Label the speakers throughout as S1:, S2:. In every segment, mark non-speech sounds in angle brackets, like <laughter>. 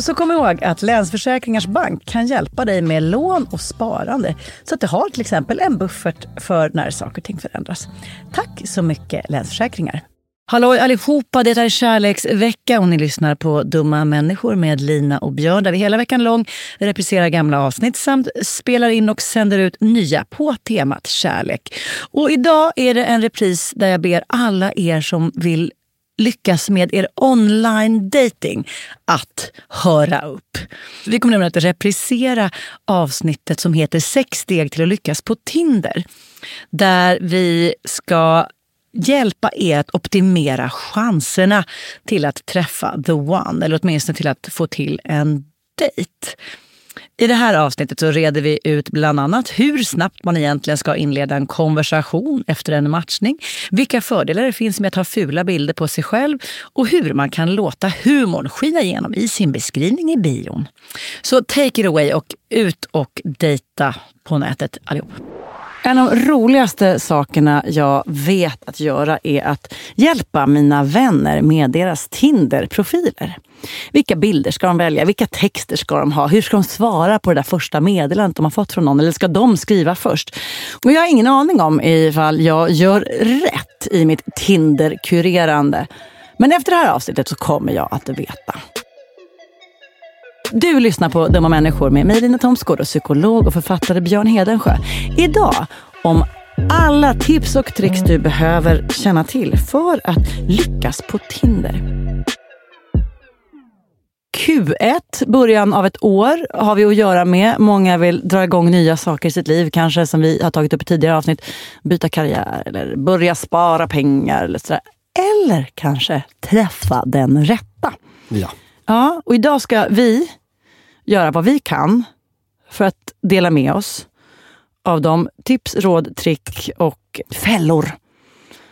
S1: Så kom ihåg att Länsförsäkringars Bank kan hjälpa dig med lån och sparande. Så att du har till exempel en buffert för när saker och ting förändras. Tack så mycket Länsförsäkringar. Hallå allihopa, det är kärleksvecka och ni lyssnar på Dumma människor med Lina och Björn där vi hela veckan lång repriserar gamla avsnitt samt spelar in och sänder ut nya på temat kärlek. Och idag är det en repris där jag ber alla er som vill lyckas med er online dating att höra upp. Vi kommer nämligen att reprisera avsnittet som heter Sex steg till att lyckas på Tinder. Där vi ska hjälpa er att optimera chanserna till att träffa the one, eller åtminstone till att få till en dejt. I det här avsnittet så reder vi ut bland annat hur snabbt man egentligen ska inleda en konversation efter en matchning, vilka fördelar det finns med att ha fula bilder på sig själv och hur man kan låta humorn skina igenom i sin beskrivning i bion. Så take it away och ut och dejta på nätet allihop. En av de roligaste sakerna jag vet att göra är att hjälpa mina vänner med deras Tinder-profiler. Vilka bilder ska de välja? Vilka texter ska de ha? Hur ska de svara på det där första meddelandet de har fått från någon? Eller ska de skriva först? Och jag har ingen aning om ifall jag gör rätt i mitt Tinder-kurerande. Men efter det här avsnittet så kommer jag att veta. Du lyssnar på Dumma människor med mig, Lina Thomsgård och psykolog och författare Björn Hedensjö. Idag om alla tips och tricks du behöver känna till för att lyckas på Tinder. Q1, början av ett år, har vi att göra med. Många vill dra igång nya saker i sitt liv, kanske som vi har tagit upp i tidigare avsnitt. Byta karriär eller börja spara pengar eller sådär. Eller kanske träffa den rätta.
S2: Ja.
S1: Ja, och idag ska vi göra vad vi kan för att dela med oss av de tips, råd, trick och fällor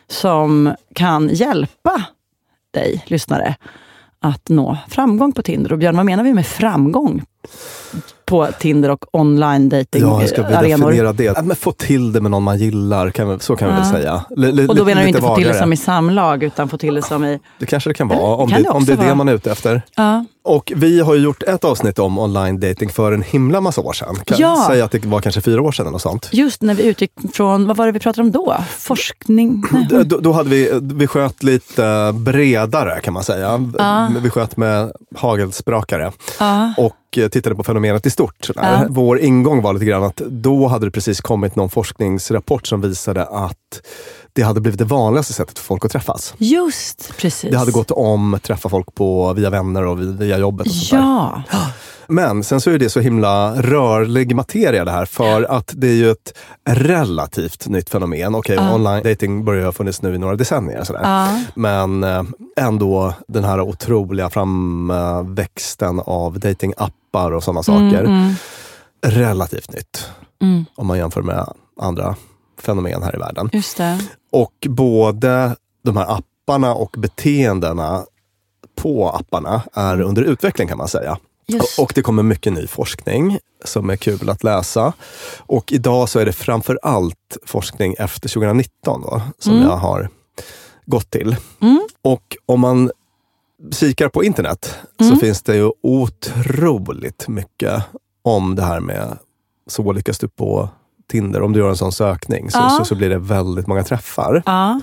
S1: som kan hjälpa dig, lyssnare, att nå framgång på Tinder. Och Björn, vad menar vi med framgång på Tinder och online dating
S2: Ja, ska vi
S1: arenor?
S2: definiera det? Ja, men få till det med någon man gillar, kan så kan vi väl säga. L-
S1: Och då menar du inte få till det
S2: vagare.
S1: som i samlag, utan få till det som i...
S2: Det kanske det kan vara, om
S1: kan
S2: det,
S1: det
S2: om det är
S1: också
S2: det
S1: vara.
S2: man är ute efter.
S1: Ja.
S2: Och vi har ju gjort ett avsnitt om online dating för en himla massa år sedan. Kan
S1: Ja.
S2: säga att det var kanske fyra år sedan eller sånt.
S1: Just när vi utgick från, vad var det vi pratade om då? Forskning? <laughs>
S2: Då, då hade vi, vi sköt lite bredare kan man säga. Vi sköt med hagelsprakare.
S1: Ja.
S2: Och eh, tittade på fenomenet i stort.
S1: Ja.
S2: Vår ingång var lite grann att då hade det precis kommit någon forskningsrapport som visade att det hade blivit det vanligaste sättet för folk att träffas.
S1: Just precis.
S2: Det hade gått om träffa folk på, via vänner och via jobbet. Och sånt där.
S1: Ja. <gasps>
S2: Men sen så är det så himla rörlig materia det här för att det är ju ett relativt nytt fenomen. Okej, online dating börjar ha funnits nu i några decennier. Sådär.
S1: Ja.
S2: Men eh, ändå den här otroliga framväxten av datingappar och sådana saker. Relativt nytt.
S1: Mm.
S2: Om man jämför med andra fenomen här i världen.
S1: Just det.
S2: Och både de här apparna och beteendena på apparna är under utveckling kan man säga.
S1: Just.
S2: Och det kommer mycket ny forskning som är kul att läsa. Och idag så är det framför allt forskning efter 2019 då, som jag har gått till. Och om man kikar på internet så finns det ju otroligt mycket om det här med så lyckas du på Tinder. Om du gör en sån sökning så,
S1: Ja.
S2: så, så blir det väldigt många träffar.
S1: Ja.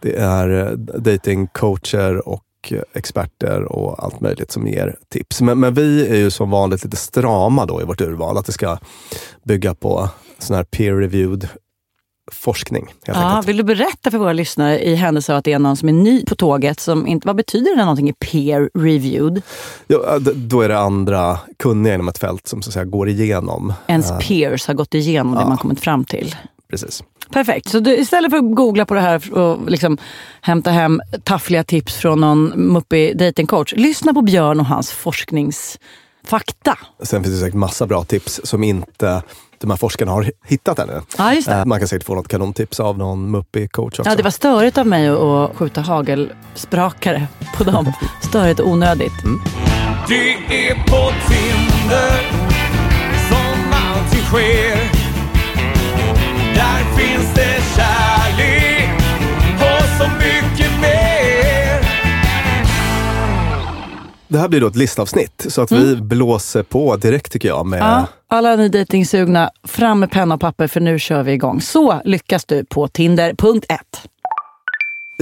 S2: Det är eh, datingcoacher och experter och allt möjligt som ger tips. Men, men vi är ju som vanligt lite strama då i vårt urval. Att det ska bygga på sån här peer-reviewed forskning. Helt
S1: Ja,
S2: enkelt.
S1: vill du berätta för våra lyssnare i händelse av att det är någon som är ny på tåget, som inte, vad betyder det någonting i peer reviewed?
S2: Ja, då är det andra kunniga inom ett fält som så att säga går igenom.
S1: Ens
S2: eh,
S1: peers har gått igenom det man kommit fram till.
S2: precis.
S1: Perfekt. Så du, istället för att googla på det här och liksom hämta hem taffliga tips från någon muppig datingcoach, lyssna på Björn och hans forskningsfakta.
S2: Sen finns det säkert massa bra tips som inte de här forskarna har hittat ännu.
S1: Ja, just det.
S2: Eh, Man kan säkert få något kanontips av någon muppig coach också.
S1: Ja, det var störigt av mig att- skjuta hagelsprakare på dem. <laughs> Störigt och onödigt.
S3: Det är på Tinder som allting sker. Det
S2: här blir då ett listavsnitt, så att vi blåser på direkt tycker jag. Med,
S1: Mm. Ja, alla ni dejtingsugna, fram med penna och papper för nu kör vi igång. Så lyckas du på Tinder. Punkt ett.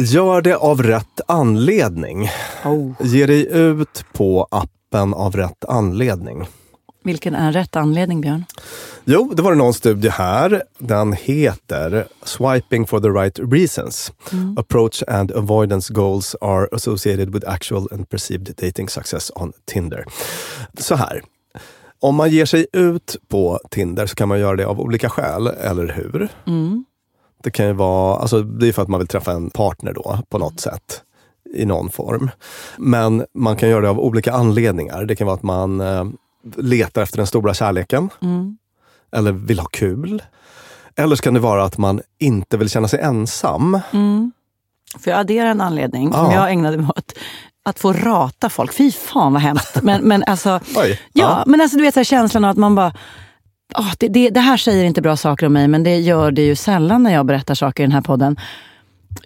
S2: Gör det av rätt anledning.
S1: Oh.
S2: Ge dig ut på appen av rätt anledning.
S1: Vilken är rätt anledning, Björn?
S2: Jo, det var någon studie här. Den heter Swiping for the right reasons. Approach and avoidance goals are associated with actual and perceived dating success on Tinder. Så här. Om man ger sig ut på Tinder så kan man göra det av olika skäl, eller hur? Det kan ju vara, alltså det är för att man vill träffa en partner då på något sätt i någon form. Men man kan göra det av olika anledningar. Det kan vara att man eh, letar efter den stora kärleken. Eller vill ha kul. Eller så kan det vara att man inte vill känna sig ensam.
S1: Får jag addera en anledning
S2: Ja.
S1: som jag ägnade mig åt? Att få rata folk. Fy fan vad hemskt. <laughs> Men, men alltså,
S2: Oj,
S1: ja,
S2: ja.
S1: men alltså du vet så här, känslan av att man bara "Ah, det, det, det här säger inte bra saker om mig, men det gör det ju sällan när jag berättar saker i den här podden.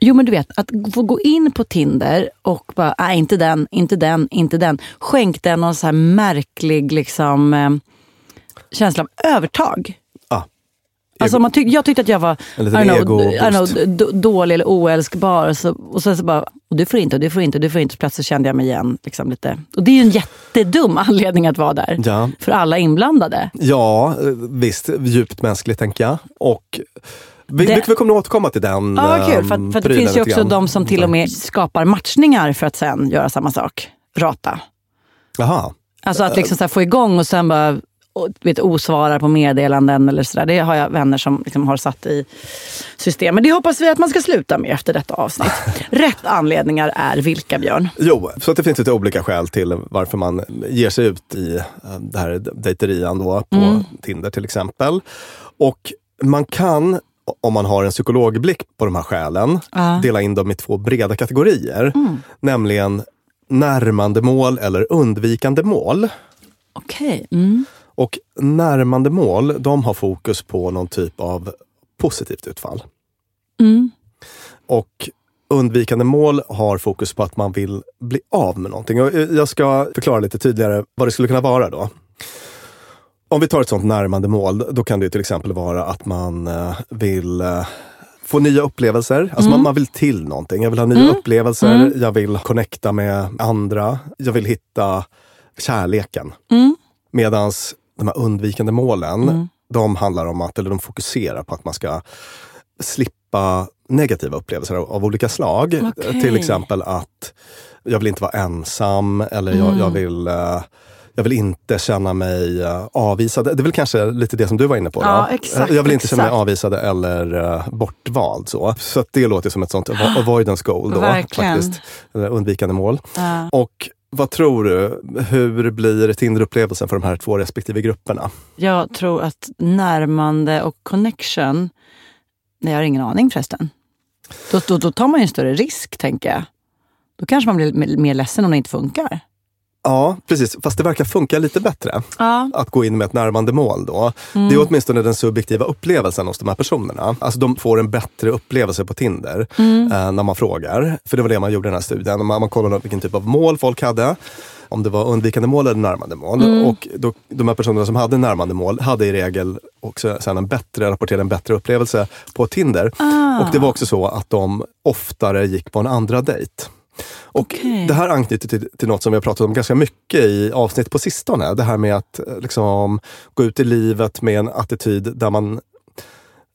S1: Jo men du vet, att få gå in på Tinder och bara, nej inte den, inte den, inte den. Skänk den någon så här märklig liksom, eh, känsla av övertag. Alltså man tyck, jag tyckte att jag var I know, I know, dålig eller oälskbar. Och, så, och sen så bara, och du får inte, och du får inte, och du får inte. Plötsligt kände jag mig igen. Liksom lite. Och det är ju en jättedum <laughs> anledning att vara där.
S2: Ja.
S1: För alla inblandade.
S2: Ja, eh, visst. Djupt mänskligt tänker jag. Och vi,
S1: Det-
S2: vi, kommer att återkomma till den
S1: Ja, vad kul. För,
S2: ehm,
S1: att, för att det finns ju också
S2: grann.
S1: de som till och med skapar matchningar för att sen göra samma sak. Rata.
S2: Jaha.
S1: Alltså att liksom så här få igång och sen bara och, vet, osvarar på meddelanden eller sådär. Det har jag vänner som liksom har satt i system. Men det hoppas vi att man ska sluta med efter detta avsnitt. <laughs> Rätt anledningar är vilka, Björn?
S2: Jo, så att det finns lite olika skäl till varför man ger sig ut i eh, det här dejterian då på
S1: Mm.
S2: Tinder till exempel. Och man kan, om man har en psykologblick på de här skälen, dela in dem i två breda kategorier.
S1: Mm.
S2: Nämligen närmandemål eller undvikande mål.
S1: Okej. Mm.
S2: Och närmande mål, de har fokus på någon typ av positivt utfall.
S1: Mm.
S2: Och undvikande mål har fokus på att man vill bli av med någonting. Och jag ska förklara lite tydligare vad det skulle kunna vara då. Om vi tar ett sånt närmande mål, då kan det till exempel vara att man eh, vill eh, få nya upplevelser. Alltså man, man vill till någonting. Jag vill ha nya upplevelser, jag vill connecta med andra, jag vill hitta kärleken.
S1: Mm.
S2: Medans de här undvikande målen, de handlar om att, eller de fokuserar på att man ska slippa negativa upplevelser av, av olika slag.
S1: Okej.
S2: Till exempel att jag vill inte vara ensam eller jag, jag vill eh, jag vill inte känna mig eh, avvisad. Det är väl kanske lite det som du var inne på?
S1: Ja, exakt,
S2: jag vill inte känna mig
S1: exakt.
S2: avvisad eller uh, bortvald. Så, så det låter som ett sånt avo- avoidance goal. Då,
S1: Verkligen.
S2: faktiskt. Eller undvikande mål.
S1: Ja.
S2: Och vad tror du? Hur blir Tinder-upplevelsen för de här två respektive grupperna?
S1: Jag tror att närmande och connection, nej jag har ingen aning förresten. Då, då, då tar man ju en större risk, tänker jag. Då kanske man blir mer ledsen om det inte funkar.
S2: Ja, precis. Fast det verkar funka lite bättre
S1: Ja.
S2: att gå in med ett närmande mål då.
S1: Mm.
S2: Det är åtminstone den subjektiva upplevelsen hos de här personerna. Alltså de får en bättre upplevelse på Tinder
S1: Mm.
S2: eh, när man frågar. För det var det man gjorde i den här studien. Man, man kollade vilken typ av mål folk hade. Om det var undvikande mål eller närmande mål.
S1: Mm.
S2: Och då, de här personerna som hade närmande mål hade i regel också sen en bättre, rapporterade en bättre upplevelse på Tinder.
S1: Ah.
S2: Och det var också så att de oftare gick på en andra dejt. Och
S1: Okej.
S2: Det här anknyter till, till något som vi har pratat om ganska mycket i avsnitt på sistone. Det här med att eh, liksom, gå ut i livet med en attityd där man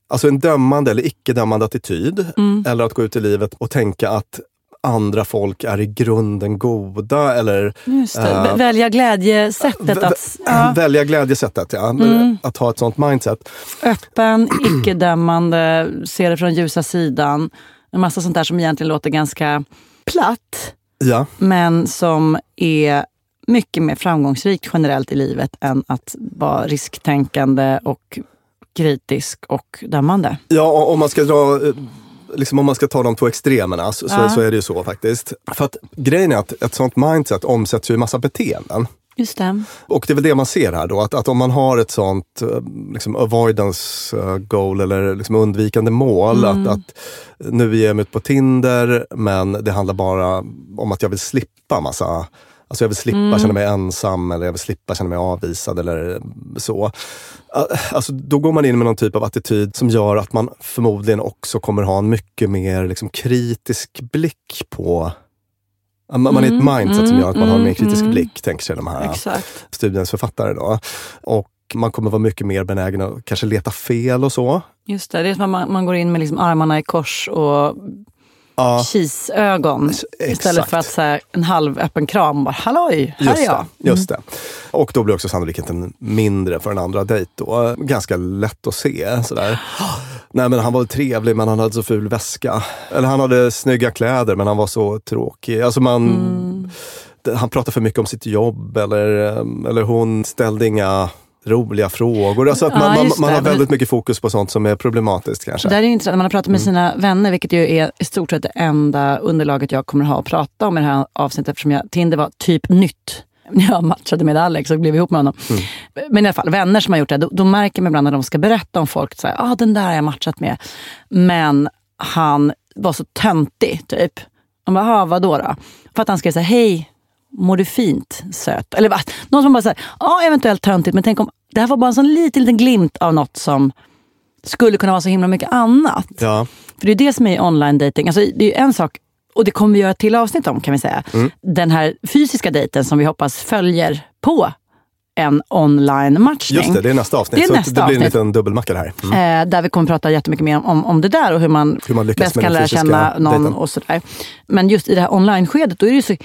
S2: Alltså en dömande eller icke-dömande attityd.
S1: Mm.
S2: Eller att gå ut i livet och tänka att andra folk är i grunden goda. Eller
S1: Vä- Välja glädjesättet. Att, ja, <clears throat>
S2: välja glädjesättet. Ja.
S1: Mm.
S2: Att ha ett sånt mindset.
S1: öppen, <clears throat> icke-dömande, se det från ljusa sidan. En massa sånt där som egentligen låter ganska platt.
S2: Ja.
S1: men som är mycket mer framgångsrikt generellt i livet än att vara risktänkande och kritisk och dömande.
S2: Ja, om man ska dra eh, Liksom om man ska ta de två extremerna så,
S1: Ja.
S2: så, så är det ju så faktiskt. För att grejen är att ett sånt mindset omsätts ju i massa beteenden.
S1: Just det.
S2: Och det är väl det man ser här då, att, att om man har ett sånt eh, liksom avoidance eh, goal eller liksom undvikande mål, att, att nu ger jag ut på Tinder men det handlar bara om att jag vill slippa massa Alltså jag vill slippa känna mig ensam eller jag vill slippa känna mig avvisad eller så. Eh, Alltså då går man in med någon typ av attityd som gör att man förmodligen också kommer ha en mycket mer liksom kritisk blick på man, man är ett mindset som gör att man har en mer kritisk blick, tänker sig de här
S1: Exakt.
S2: studiens författare. Då. Och man kommer vara mycket mer benägen att kanske leta fel och så.
S1: Just det. Det är som att man, man går in med liksom armarna i kors och
S2: Ja,
S1: kisögon. Istället
S2: exakt.
S1: för att så här, en halvöppen kram. Bara, Halloj, här
S2: just
S1: är jag.
S2: det. Just det. Och då blir också sannolikheten mindre för en andra dejt. Då. Ganska lätt att se. Sådär. <gasps> Nej men han var trevlig men han hade så ful väska. Eller han hade snygga kläder men han var så tråkig. Alltså man, att han pratar för mycket om sitt jobb eller, eh, eller hon ställde inga roliga frågor. Alltså att
S1: Ja,
S2: man, man,
S1: just
S2: man
S1: det.
S2: har väldigt mycket fokus på sånt som är problematiskt kanske.
S1: Det är intressant, när man har pratat med sina vänner, vilket ju är i stort sett det enda underlaget jag kommer ha att prata om i det här avsnittet eftersom jag, Tinder var typ nytt. <laughs> Jag matchade med Alex och blev ihop med honom. Men i alla fall, vänner som har gjort det, då, då märker man ibland när de ska berätta om folk, så här, ah, den där har jag matchat med. Men han var så töntig, typ. Man bara, ah, vadå då? För att han skrev så här, hej, mår du fint, söt? Eller va? någon som bara säger, ja eventuellt töntigt, men tänk om det här var bara en sån liten, liten glimt av något som skulle kunna vara så himla mycket annat.
S2: Ja.
S1: För det är det som är online dating. Alltså, det är ju en sak, och det kommer vi göra ett till avsnitt om kan vi säga.
S2: Mm.
S1: Den här fysiska dejten som vi hoppas följer på en online matchning.
S2: Just det, det är nästa avsnitt.
S1: Det är
S2: så
S1: nästa
S2: det blir en
S1: avsnitt.
S2: liten dubbelmacka här. Mm.
S1: Eh, där vi kommer prata jättemycket mer om, om, det där och hur man,
S2: Hur man lyckas
S1: bäst kan lära känna någon
S2: dejten.
S1: och sådär. Men just i det här online-skedet, då är det ju så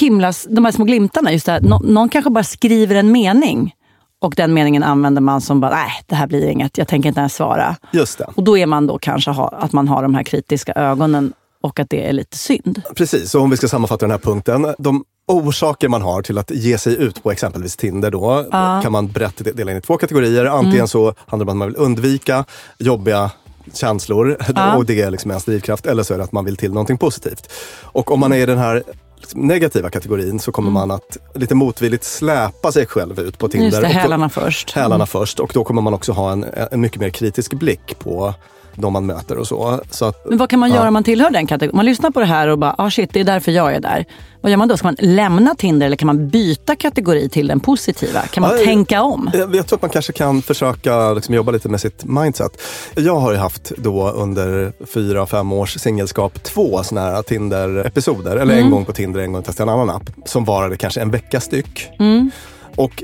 S1: himla, de här små glimtarna. Just det här, nå- någon kanske bara skriver en mening och den meningen använder man som bara, nej det här blir inget, jag tänker inte ens svara.
S2: Just det.
S1: Och då är man då kanske ha, att man har de här kritiska ögonen och att det är lite synd.
S2: Precis, så om vi ska sammanfatta den här punkten. De orsaker man har till att ge sig ut på exempelvis Tinder då kan man brett dela in i två kategorier. Antingen
S1: Mm.
S2: så handlar det om att man vill undvika jobbiga känslor och det är liksom ens drivkraft. Eller så är det att man vill till någonting positivt. Och om man är i den här liksom negativa kategorin så kommer man att lite motvilligt släpa sig själv ut på Tinder.
S1: Mm. Just det,
S2: Och
S1: hälarna först.
S2: hälarna först och då kommer man också ha en, en mycket mer kritisk blick på de man möter och så. så att,
S1: Men vad kan man göra om man tillhör den kategorin? Man lyssnar på det här och bara, ah shit, det är därför jag är där. Vad gör man då? Ska man lämna Tinder eller kan man byta kategori till den positiva? Kan man
S2: Ja,
S1: tänka om?
S2: Jag, jag tror att man kanske kan försöka liksom jobba lite med sitt mindset. Jag har ju haft då under fyra, fem års singelskap två såna här Tinder-episoder. Eller
S1: Mm.
S2: en gång på Tinder, en gång testade en annan app. Som varade kanske en vecka styck.
S1: Mm.
S2: Och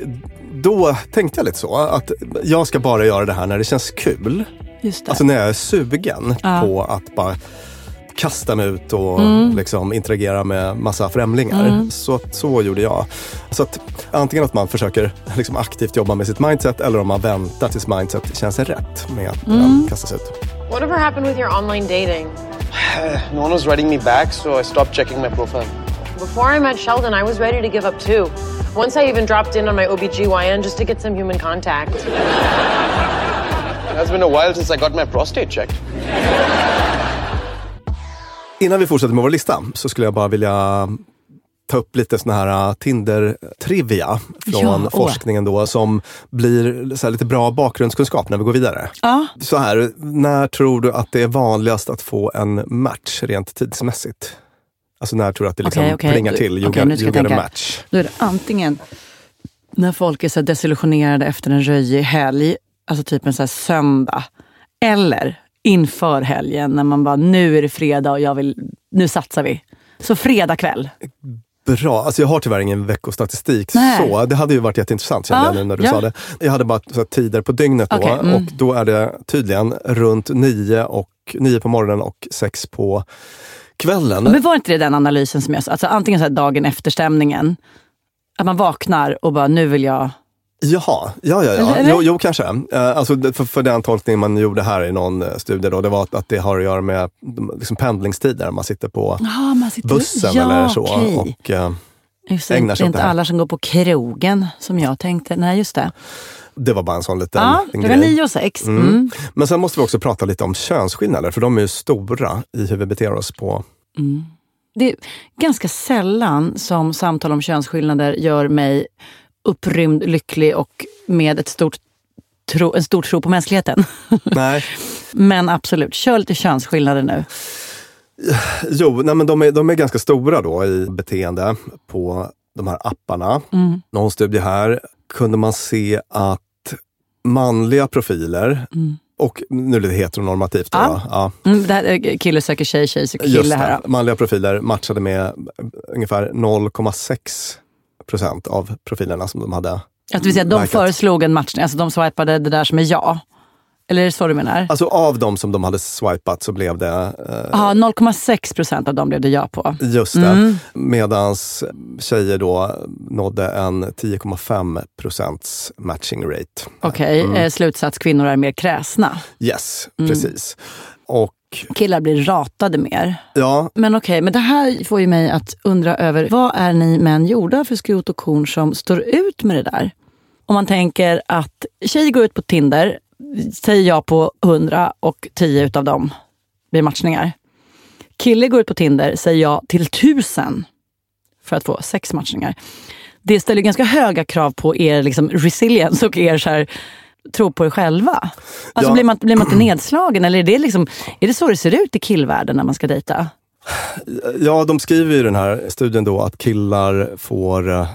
S2: då tänkte jag lite så att jag ska bara göra det här när det känns kul.
S1: Just det.
S2: Alltså när jag är sugen
S1: Ja.
S2: på att bara kasta mig ut och
S1: Mm.
S2: liksom interagera med massa främlingar. Så, så gjorde jag. Så att antingen att man försöker liksom aktivt jobba med sitt mindset eller om man väntar tills mindset känns rätt med att
S1: Mm.
S2: kasta sig ut.
S4: Whatever happened with your online dating? <sighs>
S5: No one was writing me back, so I stopped checking my profile.
S4: Before I met Sheldon, I was ready to give up too. Once I even dropped in on my OBGYN just to get some human contact. <laughs>
S5: It has been a while since I got my prostate checked.
S2: Innan vi fortsätter med vår lista så skulle jag bara vilja ta upp lite såna här uh, Tinder-trivia från
S1: Ja,
S2: forskningen då som blir så här lite bra bakgrundskunskap när vi går vidare.
S1: Ja.
S2: Så här, när tror du att det är vanligast att få en match rent tidsmässigt? Alltså när tror du att det liksom
S1: Okej, okej.
S2: plingar till? You,
S1: Okej,
S2: got,
S1: nu
S2: you got a match.
S1: Då är det antingen när folk är så desillusionerade efter en röjig helg, alltså typ en så söndag. Eller inför helgen när man bara, nu är det fredag och jag vill, nu satsar vi. Så fredag kväll.
S2: Bra. Alltså jag har tyvärr ingen veckostatistik.
S1: Nej.
S2: Så det hade ju varit jätteintressant kände
S1: Ja,
S2: jag när du
S1: ja.
S2: sa det. Jag hade bara här, tider på dygnet då
S1: Okej, mm.
S2: och då är det tydligen runt nio, och, nio på morgonen och sex på kvällen.
S1: Men var inte det den analysen som jag sa? Alltså antingen så här dagen efter stämningen. Att man vaknar och bara, nu vill jag...
S2: Jaha, ja, ja, ja. Jo, jo, kanske. Eh, alltså, det- för, för den tolkning man gjorde här i någon eh, studie, då, det var att, att det har att göra med liksom pendlingstider. Man sitter på
S1: Ah, man sitter...
S2: bussen
S1: ja,
S2: eller så.
S1: okej.
S2: Och, eh,
S1: Just det,
S2: ägnar
S1: det
S2: sig
S1: är
S2: åt
S1: inte
S2: det
S1: alla som går på krogen som jag tänkte. Nej, just det.
S2: det var bara en sån liten
S1: Ja, det
S2: grej.
S1: nio och sex.
S2: Mm.
S1: Mm.
S2: Men sen måste vi också prata lite om könsskillnader, för de är ju stora i hur vi beter oss på
S1: Det är ganska sällan som samtal om könsskillnader gör mig upprymd, lycklig och med ett stort tro, en stor tro på mänskligheten. <laughs>
S2: Nej.
S1: Men absolut, kör lite könsskillnader nu.
S2: Jo, nej, men de, är, de är ganska stora då i beteende på de här apparna.
S1: Mm.
S2: Någon studie här kunde man se att manliga profiler, och nu är det heteronormativt då,
S1: Ja. Mm, det här, är kille söker tjej, tjej söker
S2: Just
S1: kille här.
S2: det, manliga profiler matchade med ungefär 0,6 procent av profilerna som de hade.
S1: Att vill säga, de föreslog en matchning, alltså de swipade det där som är ja. Eller är det så du menar?
S2: Alltså av de som de hade swipat så blev det eh,
S1: Ja, 0,6 procent av dem blev det ja på.
S2: Just det.
S1: Mm.
S2: Medans tjejer då nådde en 10,5 procents matching rate.
S1: Okej,
S2: Mm.
S1: eh, slutsats, kvinnor är mer kräsna.
S2: Yes,
S1: Mm.
S2: precis. Och
S1: Killar blir ratade mer.
S2: ja,
S1: Men okej, men det här får ju mig att undra över vad är ni män gjorda för skrot och korn som står ut med det där? Om man tänker att tjej går ut på Tinder, säger jag på 100 och 10 utav dem blir matchningar. Kille går ut på Tinder, säger jag till 1000 för att få sex matchningar. Det ställer ganska höga krav på er liksom, resilience och er så här, tro på er själva. Alltså
S2: Ja.
S1: blir, man, blir man inte nedslagen? Eller är det, liksom, är det så det ser ut i killvärlden när man ska dejta?
S2: ja, de skriver ju i den här studien då att killar får eh,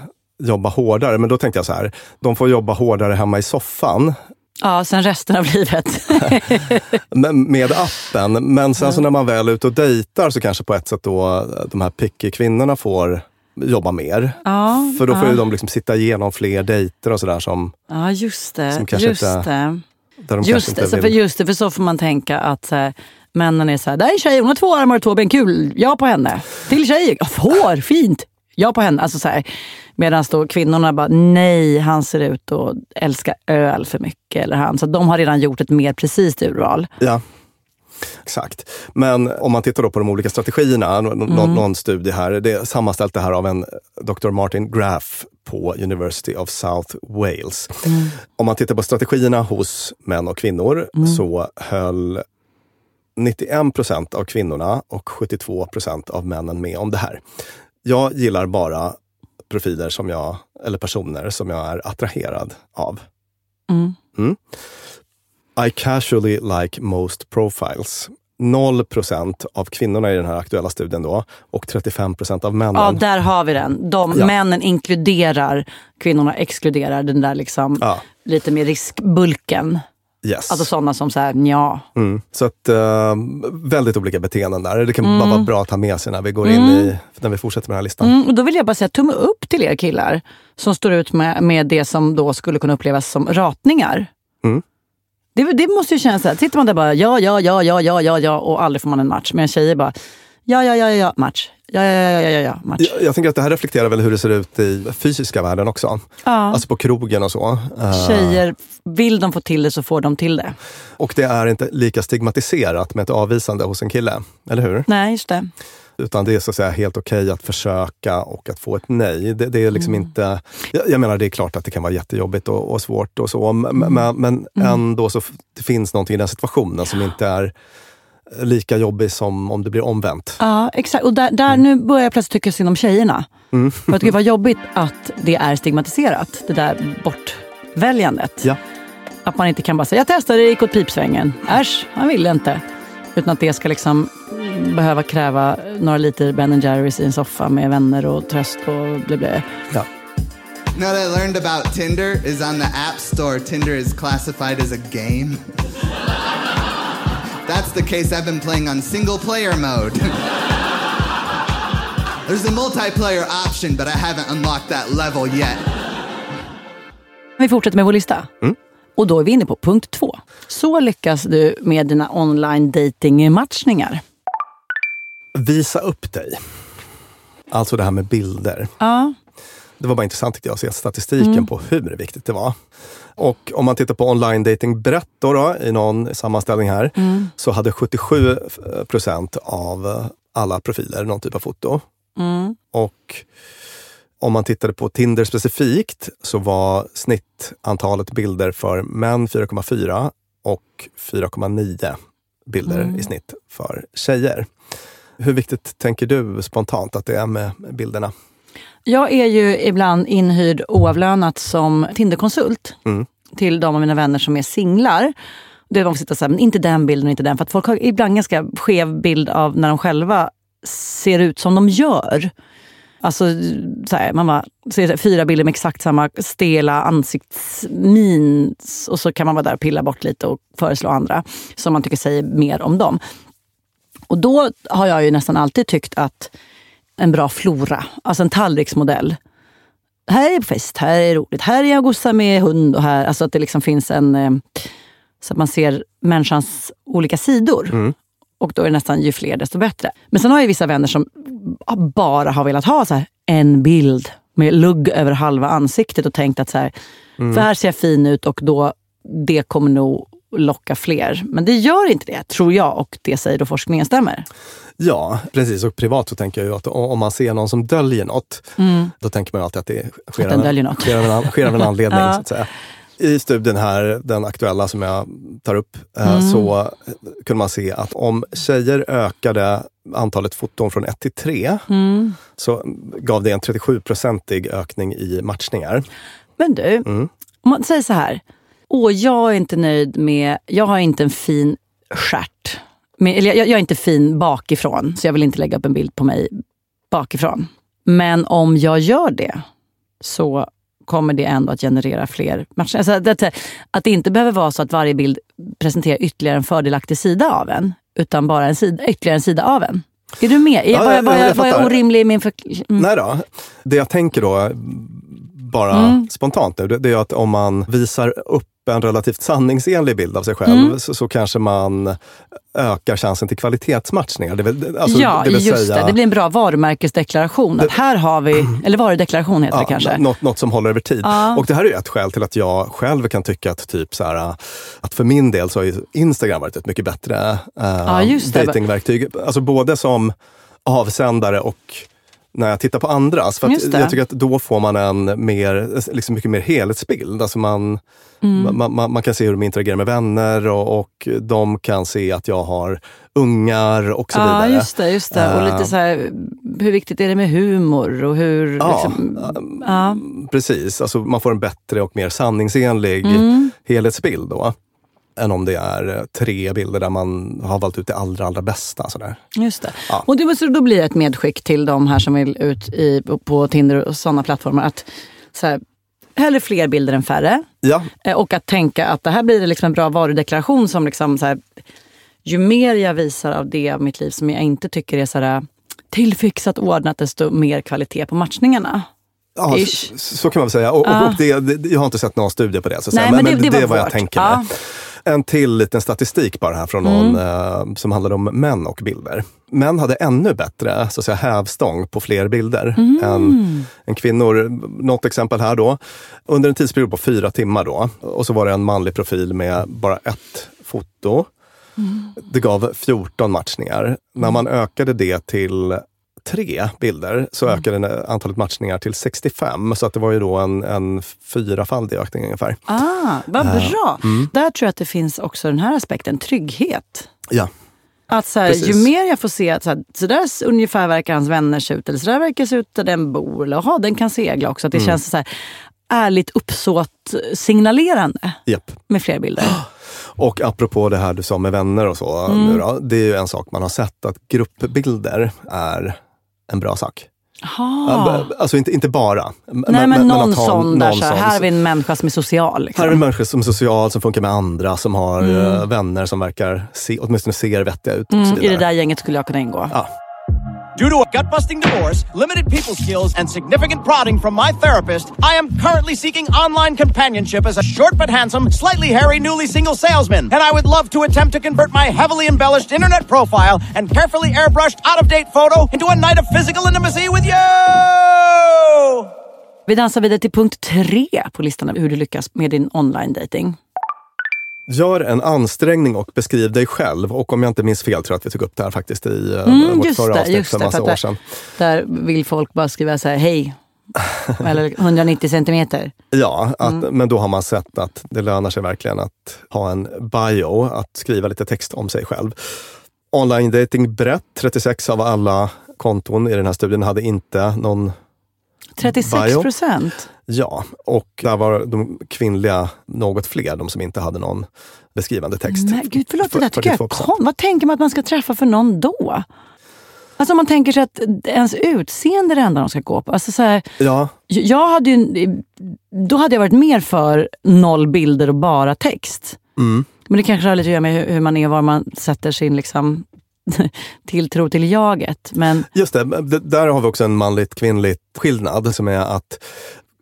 S2: jobba hårdare. Men då tänkte jag så här, de får jobba hårdare hemma i soffan
S1: Ja, sen resten av livet. <laughs>
S2: men- med appen. Men sen så när man väl är ute och dejtar så kanske på ett sätt då de här picky kvinnorna får jobba mer.
S1: ja,
S2: För då får
S1: ja.
S2: ju de liksom sitta igenom fler dejter och sådär som
S1: Ja, just det.
S2: Som kanske
S1: just
S2: inte-
S1: det.
S2: där de
S1: Just
S2: inte
S1: det,
S2: vill...
S1: för, just det, för så får man tänka att här, männen är så här, där är en tjej, hon har två armar och två ben, kul, jag på henne. Till tjej, ja, får, fint, jag på henne. Alltså så här, Medan då kvinnorna bara, nej, han ser ut att älska öl för mycket. Eller han. Så de har redan gjort ett mer precis urval.
S2: Ja, exakt. Men om man tittar då på de olika strategierna, nå- nå- någon studie här, det är sammanställt det här av en Dr. Martin Graff på University of South Wales. Om man tittar på strategierna hos män och kvinnor så höll 91 procent av kvinnorna och 72 procent av männen med om det här. Jag gillar bara profiler som jag, eller personer som jag är attraherad av. Mm. I casually like most profiles. 0 procent av kvinnorna i den här aktuella studien då och 35 procent av männen.
S1: Ja, där har vi den. De
S2: Ja.
S1: Männen inkluderar, kvinnorna exkluderar den där liksom,
S2: Ja.
S1: lite mer riskbulken.
S2: yes.
S1: Alltså sådana som så här, ja.
S2: mm. Så att, eh, väldigt olika beteenden där. Det kan
S1: Mm.
S2: bara vara bra att ha med sig när vi går in i, när vi fortsätter med den här listan.
S1: Mm, och då vill jag bara säga tumme upp till er killar som står ut med, med det som då skulle kunna upplevas som ratningar.
S2: Mm.
S1: Det, det måste ju kännas så här, sitter man där bara ja, ja, ja, ja, ja, ja, ja och aldrig får man en match. Men tjejer bara ja, ja, ja, ja, match. Ja, ja, ja, ja, ja, ja, match.
S2: Jag, jag tänker att det här reflekterar väl hur det ser ut i fysiska världen också.
S1: Ja.
S2: Alltså på krogen och så. Eh,
S1: Tjejer, vill de få till det så får de till det.
S2: Och det är inte lika stigmatiserat med ett avvisande hos en kille, eller hur?
S1: Nej, just det.
S2: Utan det är så att säga helt okej att försöka och att få ett nej. Det, det är liksom
S1: Mm.
S2: inte... Jag, jag menar, det är klart att det kan vara jättejobbigt och, och svårt och så.
S1: Mm.
S2: Men, men ändå så det finns någonting i den situationen som inte är lika jobbig som om det blir omvänt.
S1: Ja, exakt. Och där, där nu börjar jag plötsligt tycka synd om tjejerna.
S2: Mm.
S1: För att gud vad jobbigt att det är stigmatiserat, det där bortväljandet.
S2: Ja.
S1: Att man inte kan bara säga, jag testade, det gick åt pipsvängen. Äsch, han ville inte. Utan att det ska liksom behöva kräva några liter Ben Jerrys i en soffa med vänner och tröst och blä blä.
S2: Ja.
S6: Now what I learned about Tinder is on the App Store, Tinder is classified as a game. That's the case I've been playing on single player mode. There's a multiplayer option, but I haven't unlocked that level yet.
S1: Vi fortsätter med vår lista.
S2: Mm.
S1: Och då är vi inne på punkt två. Så lyckas du med dina online dating matchningar.
S2: Visa upp dig. Alltså det här med bilder.
S1: Ja.
S2: Det var bara intressant tyckte jag att se statistiken på hur viktigt det var. Och om man tittar på online dating brett då, då, i någon sammanställning här, så hade 77 procent av alla profiler någon typ av foto. Och om man tittade på Tinder specifikt så var snittantalet bilder för män 4,4 och 4,9 bilder i snitt för tjejer. Hur viktigt tänker du spontant att det är med bilderna?
S1: Jag är ju ibland inhyrd oavlönat som Tinderkonsult
S2: Mm.
S1: till de av mina vänner som är singlar. Det är de som sitter så här, men inte den bilden inte den. För att folk har ibland ganska skev bild av när de själva ser ut som de gör. Alltså, så här, man bara, ser fyra bilder med exakt samma stela ansiktsmin och så kan man vara där och pilla bort lite och föreslå andra som man tycker säger mer om dem. Och då har jag ju nästan alltid tyckt att en bra flora, alltså en tallriksmodell. Här är fest, här är roligt, här är gossar med hund och här, alltså att det liksom finns en... eh, Så att man ser människans olika sidor. Och då är det nästan ju fler desto bättre. Men sen har jag vissa vänner som bara har velat ha så här, en bild med lugg över halva ansiktet och tänkt att så här, för här ser jag fin ut och då det kommer nog locka fler. Men det gör inte det, tror jag, och det säger då forskningen stämmer.
S2: Ja, precis. Och privat så tänker jag ju att om man ser någon som döljer något,
S1: Mm.
S2: då tänker man alltid att det sker,
S1: Att något.
S2: sker, av en, sker av en <laughs> anledning.
S1: Ja.
S2: så att säga. I studien här, den aktuella som jag tar upp, eh,
S1: Mm.
S2: så kunde man se att om tjejer ökade antalet foton från 1 till 3
S1: Mm.
S2: så gav det en 37-procentig ökning i matchningar.
S1: Men du,
S2: Mm.
S1: om man säger så här. Åh, jag är inte nöjd med, jag har inte en fin stjärt. Med, eller jag, jag är inte fin bakifrån, så jag vill inte lägga upp en bild på mig bakifrån. Men om jag gör det så kommer det ändå att generera fler matcher. Alltså, det, att det inte behöver vara så att varje bild presenterar ytterligare en fördelaktig sida av en, utan bara en sida, ytterligare en sida av en. Är du med? Är,
S2: Ja,
S1: var, jag,
S2: jag-
S1: var,
S2: jag
S1: var orimlig i min förklaring? Mm.
S2: Nej då. Det jag tänker då, bara
S1: Mm.
S2: spontant nu, det, det är att om man visar upp en relativt sanningsenlig bild av sig själv
S1: Mm.
S2: så, så kanske man ökar chansen till kvalitetsmatchningar. Det, vill, alltså,
S1: ja,
S2: det vill
S1: just
S2: säga,
S1: det. Det blir en bra varumärkesdeklaration. Att här har vi, <clears throat> eller varudeklaration heter det kanske.
S2: Något, något som håller över tid.
S1: Ja.
S2: Och det här är ett skäl till att jag själv kan tycka att typ så här, att för min del så har Instagram varit ett mycket bättre eh,
S1: Ja, det.
S2: datingverktyg. Alltså både som avsändare och när jag tittar på andras. För
S1: Just det.
S2: jag tycker att då får man en mer, liksom mycket mer helhetsbild. Alltså man,
S1: Mm.
S2: man, man, man kan se hur de interagerar med vänner och, och de kan se att jag har ungar och så
S1: Ja,
S2: vidare.
S1: just det. Just det. Och
S2: Eh,
S1: lite så här, hur viktigt är det med humor? Och hur,
S2: Ja,
S1: liksom, ja.
S2: Precis, alltså man får en bättre och mer sanningsenlig
S1: Mm.
S2: helhetsbild då. Än om det är eh, tre bilder där man har valt ut det allra, allra bästa. Sådär.
S1: Just det.
S2: Ja.
S1: Och det, så då det ett medskick till de här som vill ut i, på Tinder och sådana plattformar. att så här, Hellre fler bilder än färre.
S2: Ja,
S1: Eh, Och att tänka att det här blir liksom en bra varudeklaration som liksom så här, ju mer jag visar av det av mitt liv som jag inte tycker är så här tillfixat ordnat, desto mer kvalitet på matchningarna.
S2: ja så, så kan man väl säga. Och,
S1: Ja.
S2: och det, det, jag har inte sett någon studie på det. Så
S1: Nej,
S2: säga.
S1: men det- det
S2: är
S1: var
S2: vad jag tänker
S1: Ja.
S2: En till liten statistik bara här från någon eh, som handlade om män och bilder. Män hade ännu bättre så att säga, hävstång på fler bilder än, än kvinnor. Något exempel här då. Under en tidsperiod på fyra timmar då. Och så var det en manlig profil med bara ett foto. Det gav 14 matchningar. När man ökade det till tre bilder så ökade antalet matchningar till 65. Så att det var ju då en, en fyrafaldig ökning ungefär.
S1: Ah, vad
S2: Eh,
S1: bra!
S2: mm.
S1: Där tror jag att det finns också den här aspekten, trygghet.
S2: Ja.
S1: Att så här, ju mer jag får se att så, här, så där ungefär verkar hans vänner se ut, eller så där verkar se ut där den bor, eller aha, den kan segla också. Att det
S2: Mm.
S1: känns så här, ärligt uppsåt signalerande
S2: Japp.
S1: med fler bilder. <gasps>
S2: Och apropå det här du sa med vänner och så,
S1: Mm.
S2: nu då, det är ju en sak man har sett att gruppbilder är en bra sak.
S1: Aha.
S2: Alltså inte, inte bara.
S1: Nej men, någon
S2: att ha
S1: sån där,
S2: någon
S1: så här, här har vi en människa som är social. Liksom.
S2: Här är människor som är social, som funkar med andra, som har
S1: Mm.
S2: eh, vänner som verkar se, åtminstone ser vettiga ut.
S1: Mm, I det där gänget skulle jag kunna ingå.
S2: Ja.
S7: Due to a gut busting divorce, limited people skills, and significant prodding from my therapist, I am currently seeking online companionship as a short but handsome, slightly hairy, newly single salesman. And I would love to attempt to convert my heavily embellished internet profile and carefully airbrushed out of date photo into a night of physical intimacy with you!
S1: Vi dansar vidare till punkt tre på listan av hur du lyckas med din online dating.
S2: Gör en ansträngning och beskriv dig själv. Och om jag inte minns fel tror jag att vi tog upp det här faktiskt i eh,
S1: Mm,
S2: vårt förra avsnitt för en massa år sedan.
S1: Där vill folk bara skriva så här, hej. <laughs> Eller 190 centimeter.
S2: Ja, att,
S1: Mm.
S2: men då har man sett att det lönar sig verkligen att ha en bio, att skriva lite text om sig själv. Online dating brett, 36 av alla konton i den här studien hade inte någon
S1: 36
S2: bio.
S1: procent.
S2: Ja, och där var de kvinnliga något fler, de som inte hade någon beskrivande text.
S1: Men gud, förlåt, det där tycker jag är
S2: 42%.
S1: kon. Vad tänker man att man ska träffa för någon då? Alltså om man tänker sig att ens utseende är det enda de ska gå på. Alltså så här,
S2: Ja,
S1: jag hade ju, då hade jag varit mer för noll bilder och bara text.
S2: mm.
S1: Men det kanske har lite att göra med hur, man är, var man sätter sin liksom, <laughs> tilltro till jaget. Men
S2: Just det, där har vi också en manligt kvinnligt skillnad som är att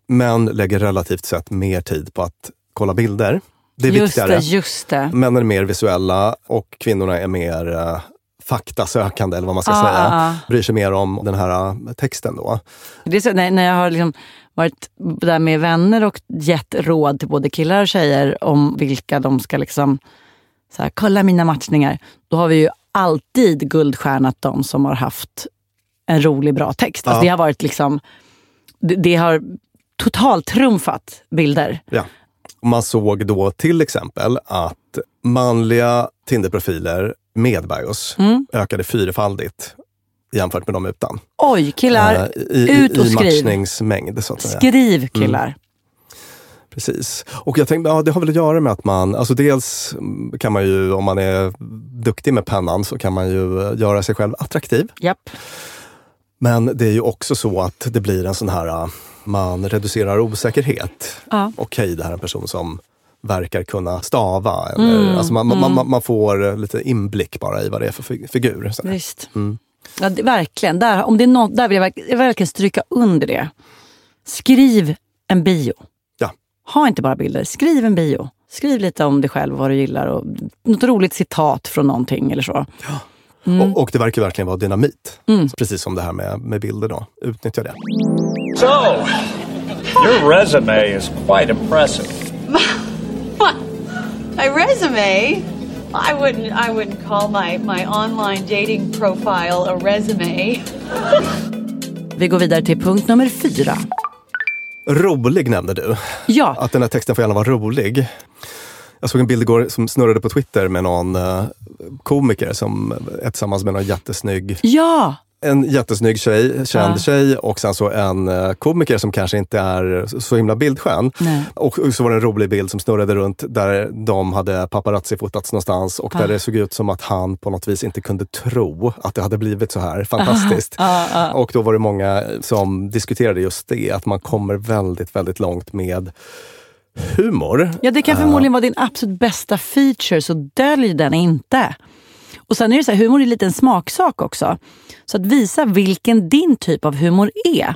S2: män lägger relativt sett mer tid på att kolla bilder. Det är
S1: just
S2: viktigare.
S1: det, just det.
S2: Män är mer visuella och kvinnorna är mer uh, faktasökande, eller vad man ska
S1: Ah,
S2: säga.
S1: ah, ah.
S2: Bryr sig mer om den här eh, texten då.
S1: Det är så, när, när jag har liksom varit där med vänner och gett råd till både killar och tjejer om vilka de ska liksom, så här, kolla mina matchningar. Då har vi ju alltid guldstjärnat de som har haft en rolig, bra text. Alltså
S2: Ja.
S1: det har varit liksom, det, det har totalt trumfat bilder.
S2: Ja. Man såg då till exempel att manliga Tinder-profiler med bios
S1: Mm.
S2: ökade fyrfaldigt jämfört med de utan.
S1: Oj, killar,
S2: Eh, i,
S1: ut och
S2: i
S1: skriv.
S2: matchningsmängd så att säga.
S1: Skriv killar.
S2: Precis. Och jag tänkte, ja, det har väl att göra med att man, alltså dels kan man ju, om man är duktig med pennan, så kan man ju eh, göra sig själv attraktiv.
S1: Japp.
S2: Men det är ju också så att det blir en sån här, eh, man reducerar osäkerhet.
S1: Ja.
S2: Okej, det här är en person som verkar kunna stava. Eller,
S1: Mm,
S2: alltså man,
S1: mm.
S2: man, man, får lite inblick bara i vad det är för fi- figur. Så.
S1: Visst.
S2: Mm.
S1: Ja, det, verkligen. Där, om det är något, där vill jag, jag vill verkligen stryka under det. Skriv en bio.
S2: Ja.
S1: Ha inte bara bilder, skriv en bio. Skriv lite om dig själv, vad du gillar och något roligt citat från någonting eller så. Mm.
S2: Och, och det verkar verkligen vara dynamit.
S1: Mm.
S2: Precis som det här med, med bilder. Då. Utnyttja det.
S8: So, your resume is quite impressive. <laughs>
S9: My resume? I wouldn't I wouldn't call my, my online dating profile a resume. <laughs>
S1: Vi går vidare till punkt nummer fyra.
S2: Rolig nämnde du.
S1: Ja.
S2: Att den här texten får gärna vara rolig. Jag såg en bild igår som snurrade på Twitter med någon eh, komiker som är tillsammans med någon jättesnygg
S1: Ja!
S2: en jättesnygg tjej, känd
S1: Ja.
S2: tjej och sen så en eh, komiker som kanske inte är så himla bildskön.
S1: Nej.
S2: Och så var det en rolig bild som snurrade runt där de hade paparazzi-fotats någonstans och där
S1: Ah.
S2: det såg ut som att han på något vis inte kunde tro att det hade blivit så här fantastiskt. <laughs>
S1: Ah, ah.
S2: Och då var det många som diskuterade just det, att man kommer väldigt, väldigt långt med humor.
S1: Ja, det kan förmodligen vara din absolut bästa feature, så dölj den inte. Och sen är det så här, humor är lite en smaksak också. Så att visa vilken din typ av humor är.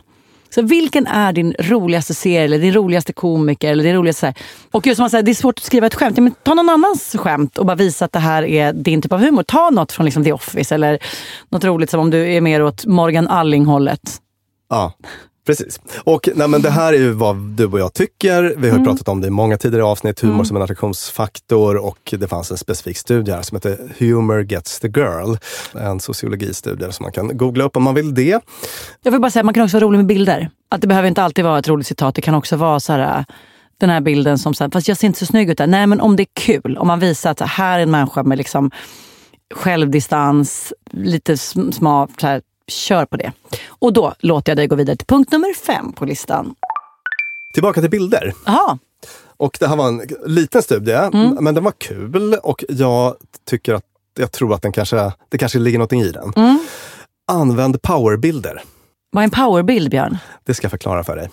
S1: Så vilken är din roligaste serie, eller din roligaste komiker? Eller din roligaste, så här. Och just som man säger, det är svårt att skriva ett skämt. Ja, men ta någon annans skämt och bara visa att det här är din typ av humor. Ta något från liksom The Office eller något roligt som om du är mer åt Morgan Alling-hållet.
S2: Ja, precis. Och nej, men det här är ju vad du och jag tycker. Vi har
S1: Mm.
S2: pratat om det i många tidigare avsnitt, humor
S1: Mm.
S2: som en attraktionsfaktor och det fanns en specifik studie här som heter Humor gets the girl. En sociologistudie som man kan googla upp om man vill det.
S1: Jag vill bara säga man kan också vara rolig med bilder. Att det behöver inte alltid vara ett roligt citat. Det kan också vara så här, den här bilden som, här, fast jag ser inte så snygg ut där. Nej men om det är kul. Om man visar att här är en människa med liksom självdistans, lite sm- smart, kör på det. Och då låter jag dig gå vidare till punkt nummer fem på listan.
S2: Tillbaka till bilder.
S1: Jaha,
S2: Och det här var en liten studie,
S1: Mm.
S2: men den var kul och jag tycker att jag tror att den kanske, det kanske ligger något i den.
S1: Mm.
S2: Använd powerbilder.
S1: vad är en powerbild Björn?
S2: Det ska jag förklara för dig.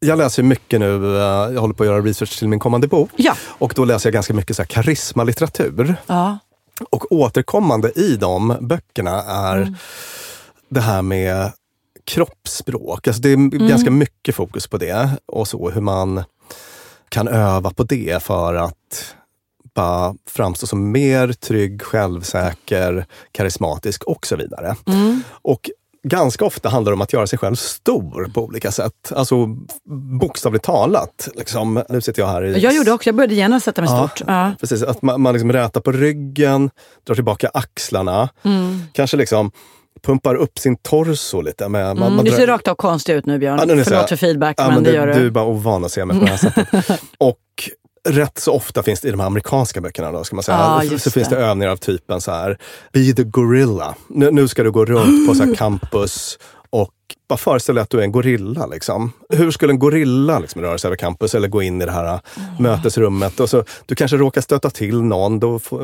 S2: Jag läser mycket nu, eh, jag håller på att göra research till min kommande bok.
S1: Ja.
S2: Och då läser jag ganska mycket så här karismalitteratur.
S1: Ja.
S2: Och återkommande i de böckerna är
S1: Mm.
S2: Det här med kroppsspråk. Alltså det är
S1: Mm.
S2: ganska mycket fokus på det och så hur man kan öva på det för att bara framstå som mer trygg, självsäker, karismatisk och så vidare.
S1: Mm.
S2: Och ganska ofta handlar det om att göra sig själv stor på olika sätt. Alltså bokstavligt talat. Liksom, nu sitter jag här i
S1: Jag gjorde också, jag började gärna sätta mig
S2: Ja,
S1: stort. Ja.
S2: Precis, att man, man liksom rätar på ryggen, drar tillbaka axlarna.
S1: Mm.
S2: Kanske liksom pumpar upp sin torso lite. Man,
S1: Mm,
S2: man
S1: du ser rakt av konstig ut nu Björn.
S2: Ja, nu det
S1: Förlåt för feedback,
S2: Ja,
S1: men, det
S2: du,
S1: gör du.
S2: Du är bara ovan att se mig på det här sättet. <laughs> Och rätt så ofta finns det i de här amerikanska böckerna då, ska man säga.
S1: Ja,
S2: så
S1: just
S2: finns det
S1: det.
S2: övningar av typen så här, be the gorilla. Nu, nu ska du gå runt på så <gasps> campus och bara föreställ dig att du är en gorilla. Liksom. Hur skulle en gorilla liksom, röra sig över campus eller gå in i det här äh, mötesrummet? Och så, du kanske råkar stöta till någon. Då får,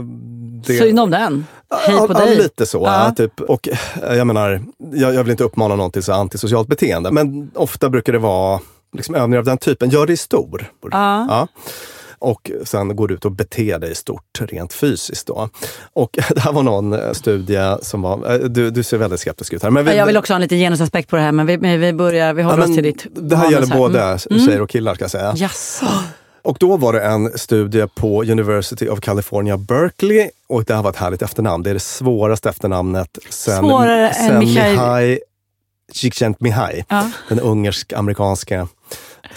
S2: det,
S1: Synd om den. Hej på
S2: Ja,
S1: dig.
S2: lite så.
S1: Ja.
S2: Ja. Typ. Och eh, jag menar, jag, jag vill inte uppmana någon till så antisocialt beteende, men ofta brukar det vara liksom, övningar av den typen. Gör dig stor.
S1: Ja.
S2: Ja. Och sen går du ut och beter dig stort rent fysiskt. Då. Och <laughs> det här var någon eh, studie som var... eh, Du, du ser väldigt skeptisk ut här. Men vi,
S1: jag vill också ha en liten genusaspekt på det här, men vi, vi börjar, vi håller
S2: Ja,
S1: oss till ditt
S2: Det här gäller både
S1: Mm.
S2: tjejer och killar ska jag säga.
S1: Jaså? <gasps>
S2: Och då var det en studie på University of California, Berkeley. Och det här var ett härligt efternamn. Det är det svåraste efternamnet sen,
S1: Svårare än
S2: sen
S1: Mikhail-
S2: Mihai Csikszentmihalyi,
S1: Ja.
S2: den ungersk-amerikanska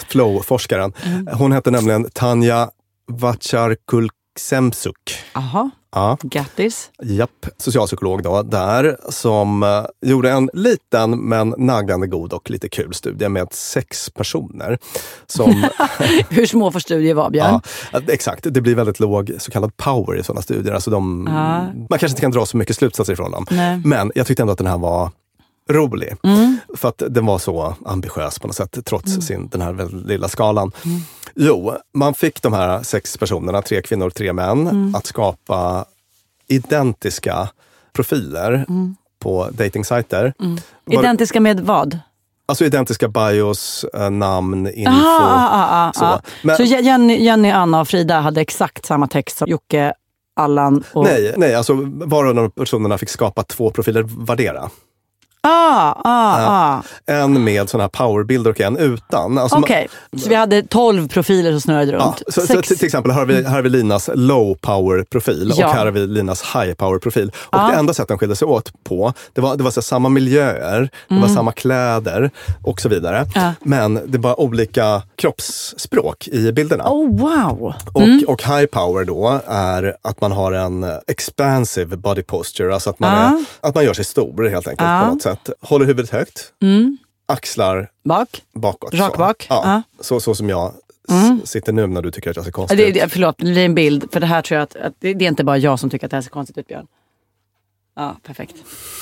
S2: flow-forskaren.
S1: Mm.
S2: Hon hette nämligen Tanja Vacharkulksemsuk.
S1: Jaha,
S2: Ja.
S1: grattis.
S2: Japp, socialpsykolog då, där, som eh, gjorde en liten men naggande god och lite kul studie med sex personer. Som, <laughs>
S1: Hur små får studier vara, Björn?
S2: ja, exakt, det blir väldigt låg så kallad power i sådana studier. Alltså de,
S1: Ja.
S2: Man kanske inte kan dra så mycket slutsatser ifrån dem.
S1: Nej.
S2: Men jag tyckte ändå att den här var rolig.
S1: Mm.
S2: För att den var så ambitiös på något sätt, trots
S1: Mm.
S2: sin, den här väldigt lilla skalan. Jo, man fick de här sex personerna, tre kvinnor, tre män,
S1: Mm.
S2: att skapa identiska profiler på datingsajter.
S1: Mm. Identiska med vad?
S2: Alltså identiska bios, eh, namn, info.
S1: Aha, ah, ah,
S2: så. Men-
S1: så Je- Jenny, Jenny, Anna och Frida hade exakt samma text som Jocke, Allan och...
S2: Nej, nej, alltså var och en av personerna fick skapa två profiler vardera.
S1: Ah, ah, ah.
S2: En med sådana här powerbilder och en utan. Alltså,
S1: Okej, så vi hade 12 profiler som snurrade runt.
S2: så, så till, exempel här har, vi, här har vi Linas low power profil
S1: Ja.
S2: och här har vi Linas high power profil. Och det enda sätt de skilde sig åt på, det var, det var så samma miljöer, det var
S1: Mm.
S2: samma kläder och så vidare. Men det var olika kroppsspråk i bilderna.
S1: Oh, wow!
S2: Och,
S1: Mm.
S2: och high power då är att man har en expansive body posture, alltså att man, är, att man gör sig stor helt enkelt på något sätt. Håller huvudet högt,
S1: Mm.
S2: axlar
S1: Bak?
S2: bakåt.
S1: Rak
S2: så.
S1: bak,
S2: Ja,
S1: ja.
S2: Så, så som jag
S1: Mm.
S2: sitter nu när du tycker att jag ser konstig ut.
S1: det, förlåt, det blir en bild. För det här tror jag att, att det, det är inte bara jag som tycker att det här ser konstigt ut, Björn. Ja, perfekt.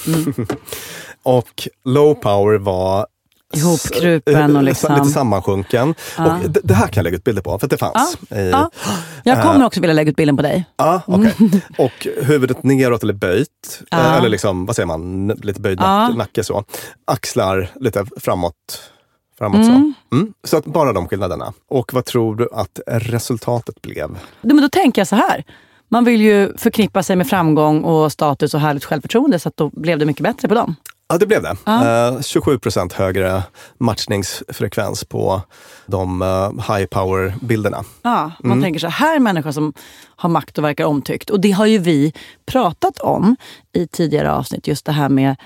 S1: <laughs>
S2: Och low power var
S1: Ihopkrupen och <laughs> liksom-
S2: Lite sammansjunken.
S1: Ja.
S2: Och det, det här kan jag lägga ut bilder på, för det fanns. I,
S1: Ja. Jag kommer också vilja lägga ut bilden på dig.
S2: Ja, okej. Och huvudet neråt eller böjt.
S1: Ja.
S2: Eh, Eller liksom, vad säger man, lite böjd
S1: Ja.
S2: nack, nacke så. Axlar lite framåt. Framåt
S1: Mm.
S2: så. Mm. Så att bara de skillnaderna. Och vad tror du att resultatet blev?
S1: Då, men då tänker jag så här. Man vill ju förknippa sig med framgång och status och härligt självförtroende så att då blev det mycket bättre på dem.
S2: Ja, det blev det.
S1: Ja.
S2: Eh, 27 procent högre matchningsfrekvens på de eh, high power-bilderna.
S1: Ja, man
S2: Mm.
S1: tänker så här, människa som har makt och verkar omtyckt. Och det har ju vi pratat om i tidigare avsnitt, just det här med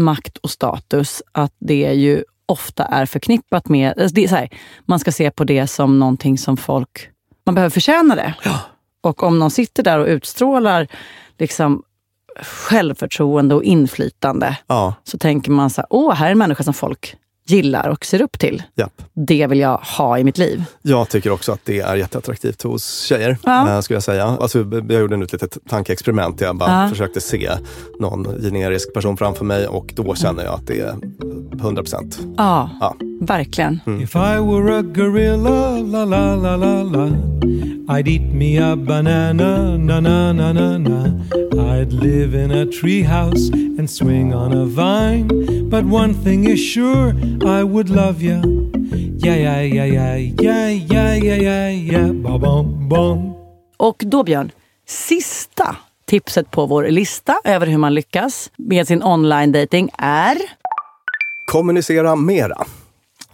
S1: makt och status. Att det ju ofta är förknippat med, alltså det är så här, man ska se på det som någonting som folk, man behöver förtjäna det. Och om någon sitter där och utstrålar liksom självförtroende och inflytande,
S2: Ja,
S1: så tänker man så här, åh, här är en människa som folk gillar och ser upp till.
S2: japp.
S1: Det vill jag ha i mitt liv.
S2: Jag tycker också att det är jätteattraktivt hos tjejer.
S1: Ja.
S2: eh, skulle jag säga. Alltså, jag gjorde nu ett litet tankeexperiment. Jag bara
S1: Ja.
S2: försökte se någon generisk person framför mig och då känner jag att det är 100 procent.
S1: Ja,
S2: Ja.
S1: verkligen.
S3: If I were a gorilla, la la la la la, I'd eat me a banana, na na na na na. I'd live in a treehouse and swing on a vine. But one thing is sure, I would love ya. Yeah, yeah, yeah, yeah, yeah, yeah, yeah, yeah, yeah, ba bum bum.
S1: Och då Björn, sista tipset på vår lista över hur man lyckas med sin online dating är...
S2: Kommunicera mera.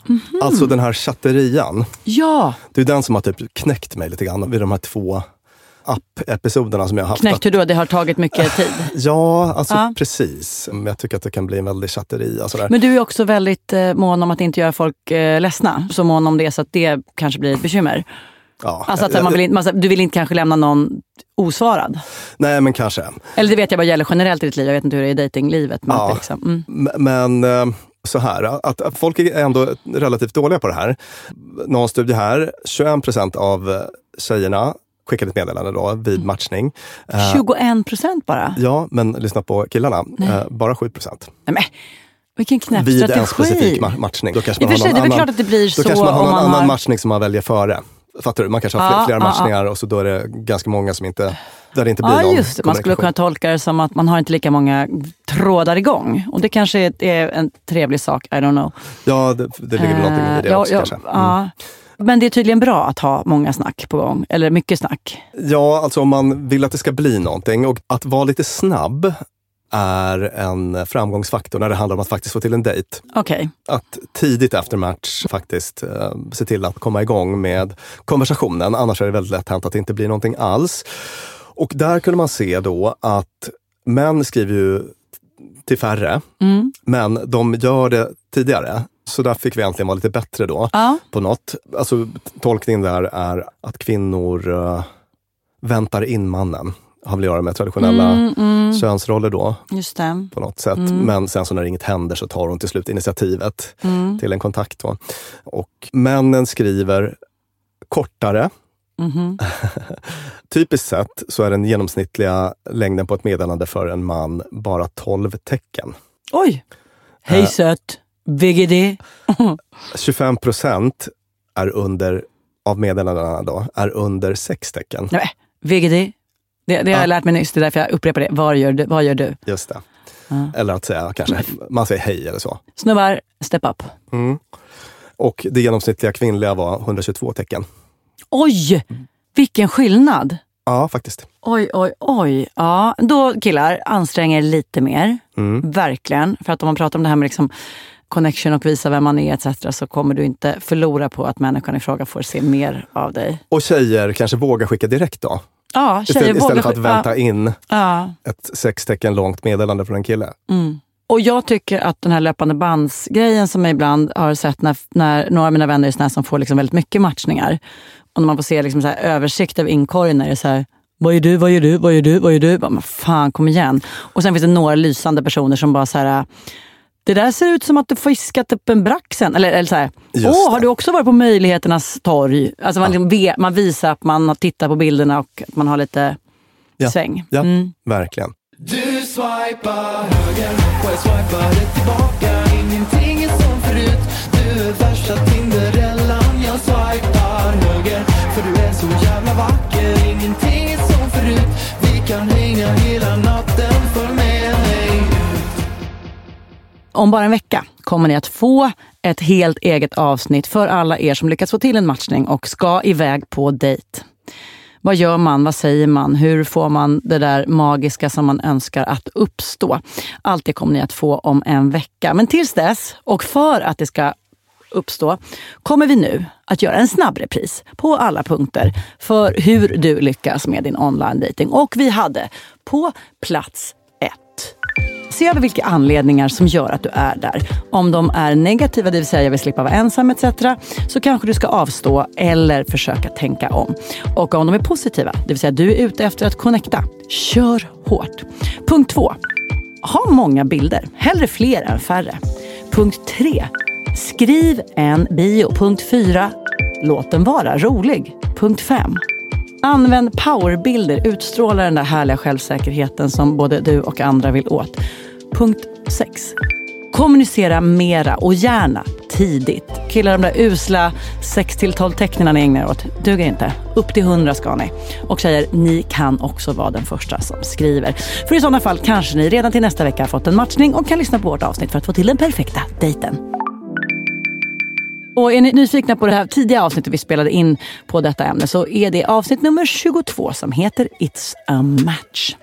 S1: Mhm.
S2: Alltså den här chatterian.
S1: Ja,
S2: Det är den som har typ knäckt mig lite grann vid de här två app-episoderna som jag har haft.
S1: knäckt hur då? Det har tagit mycket <laughs> tid.
S2: Ja, alltså
S1: Ja.
S2: precis. Men Jag tycker att det kan bli en väldig chatteri. och sådär.
S1: Men du är också väldigt eh, mån om att inte göra folk eh, ledsna. Så mån om det så att det kanske blir ett bekymmer.
S2: ja,
S1: Alltså att man vill, inte- man, du vill inte kanske lämna någon osvarad.
S2: Nej, men kanske.
S1: Eller det vet jag bara gäller generellt i ditt liv. Jag vet inte hur det är i datinglivet. Men,
S2: Ja.
S1: liksom, mm.
S2: Men eh, så här, att, folk är ändå relativt dåliga på det här. Någon studie här, 21 procent av eh, tjejerna skickade ett meddelande då vid matchning. Eh,
S1: 21 procent bara?
S2: Ja, men lyssna på killarna. Eh, bara 7 procent.
S1: Nej, vilken knäpp
S2: Vid en
S1: strategi.
S2: specifik ma- matchning. Då kanske
S1: I och
S2: man
S1: för
S2: har
S1: sig,
S2: någon
S1: det är väl
S2: annan,
S1: klart att det blir
S2: då
S1: så
S2: kanske man har någon
S1: man
S2: annan
S1: har...
S2: matchning som man väljer före. Fattar du? Man kanske har
S1: Ja,
S2: fler, flera
S1: ja, ja.
S2: matchningar och så då är det ganska många som inte, där det inte blir
S1: Ja,
S2: någon
S1: just det. Man skulle kunna tolka det som att man har inte lika många trådar igång. Och det kanske är, är en trevlig sak, I don't know.
S2: Ja, det, det ligger väl någonting i det
S1: Eh, ja,
S2: också
S1: ja,
S2: kanske. Mm.
S1: ja. Men det är tydligen bra att ha många snack på gång, eller mycket snack.
S2: Ja, alltså om man vill att det ska bli någonting och att vara lite snabb är en framgångsfaktor när det handlar om att faktiskt få till en dejt.
S1: Okej.
S2: Att tidigt efter match faktiskt eh, se till att komma igång med konversationen. Annars är det väldigt lätt hänt att det inte blir någonting alls. Och där kunde man se då att män skriver ju till färre.
S1: Mm.
S2: Men de gör det tidigare. Så där fick vi äntligen vara lite bättre då
S1: Ja.
S2: på något. Alltså tolkningen där är att kvinnor eh, väntar in mannen. Har väl att göra med traditionella
S1: Mm, mm.
S2: könsroller då
S1: Just det.
S2: på något sätt.
S1: Mm.
S2: Men sen så när inget händer så tar hon till slut initiativet
S1: Mm.
S2: till en kontakt. Då. Och männen skriver kortare. <laughs> Typiskt sett så är den genomsnittliga längden på ett meddelande för en man bara 12 tecken.
S1: Oj! Hej
S2: Eh.
S1: sött! VGD!
S2: 25 <laughs> procent är under, av meddelandena då, är under 6 tecken.
S1: Nej, VGD. Det, det har
S2: Ja.
S1: jag lärt mig nyss, det är därför jag upprepar det. Vad gör du? Vad gör du?
S2: Just det.
S1: Ja.
S2: Eller att säga kanske, man säger hej eller så.
S1: Snubbar, step up.
S2: Mm. Och det genomsnittliga kvinnliga var 122 tecken.
S1: Oj! Vilken skillnad!
S2: Ja, faktiskt.
S1: Oj, oj, oj. Ja, då killar, ansträng er lite mer.
S2: Mm.
S1: Verkligen. För att om man pratar om det här med liksom connection och visa vem man är etc. så kommer du inte förlora på att människan i fråga får se mer av dig.
S2: Och tjejer kanske vågar skicka direkt då?
S1: Ja, tjejer
S2: Istället, istället för att vänta
S1: ja.
S2: in
S1: Ja.
S2: ett sex tecken långt meddelande från en kille.
S1: Mm. Och jag tycker att den här löpande bandsgrejen som jag ibland har sett när, när några av mina vänner är här som får liksom väldigt mycket matchningar. Och när man får se liksom så här översikt över inkorgen när det är så här, vad gör du, vad gör du, vad gör du, vad gör du? Bara, fan, kom igen. Och sen finns det några lysande personer som bara så här, det där ser ut som att du fiskat upp en braxen. Eller, eller så här, åh, har du också varit på möjligheternas torg? Alltså man, liksom ve- man visar att man har tittat på bilderna och att man har lite
S2: Ja.
S1: sväng.
S2: Ja,
S1: Mm.
S2: verkligen
S10: swipa höger. Och jag swipade tillbaka. Ingenting är som förut. Du är värsta Tinderellan. Jag swipar höger. För du är så jävla vacker. Ingenting är som förut. Vi kan hänga hela natten. För med mig
S1: Om bara en vecka kommer ni att få ett helt eget avsnitt för alla er som lyckats få till en matchning och ska iväg på dejt. Vad gör man? Vad säger man? Hur får man det där magiska som man önskar att uppstå? Allt det kommer ni att få om en vecka. Men tills dess, och för att det ska uppstå, kommer vi nu att göra en snabb repris på alla punkter för hur du lyckas med din online dating. Och vi hade på plats Se över vilka anledningar som gör att du är där. Om de är negativa, det vill säga jag vill slippa vara ensam etc. Så kanske du ska avstå eller försöka tänka om. Och om de är positiva, det vill säga du är ute efter att connecta. Kör hårt. Punkt två. Ha många bilder. Hellre fler än färre. Punkt tre. Skriv en bio. Punkt fyra. Låt den vara rolig. Punkt fem. Använd powerbilder, utstråla den där härliga självsäkerheten som både du och andra vill åt. Punkt 6. Kommunicera mera och gärna tidigt. Killar, de där usla 6 till 12 tecknen ni ägnar er åt duger inte. Upp till 100 ska ni. Och tjejer, ni kan också vara den första som skriver. För i sådana fall kanske ni redan till nästa vecka har fått en matchning och kan lyssna på vårt avsnitt för att få till den perfekta dejten. Och är ni nyfikna på det här tidiga avsnittet vi spelade in på detta ämne så är det avsnitt nummer 22 som heter It's a match.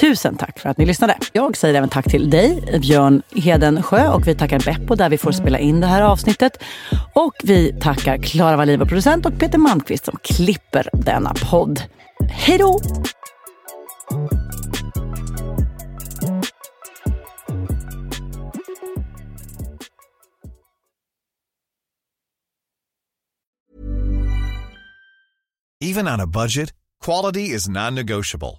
S1: Tusen tack för att ni lyssnade. Jag säger även tack till dig, Björn Hedensjö och vi tackar Beppo där vi får spela in det här avsnittet. Och vi tackar Klara Wallin, vår producent och Peter Malmqvist som klipper denna podd. Hej då!
S11: Even on a budget, quality is non-negotiable.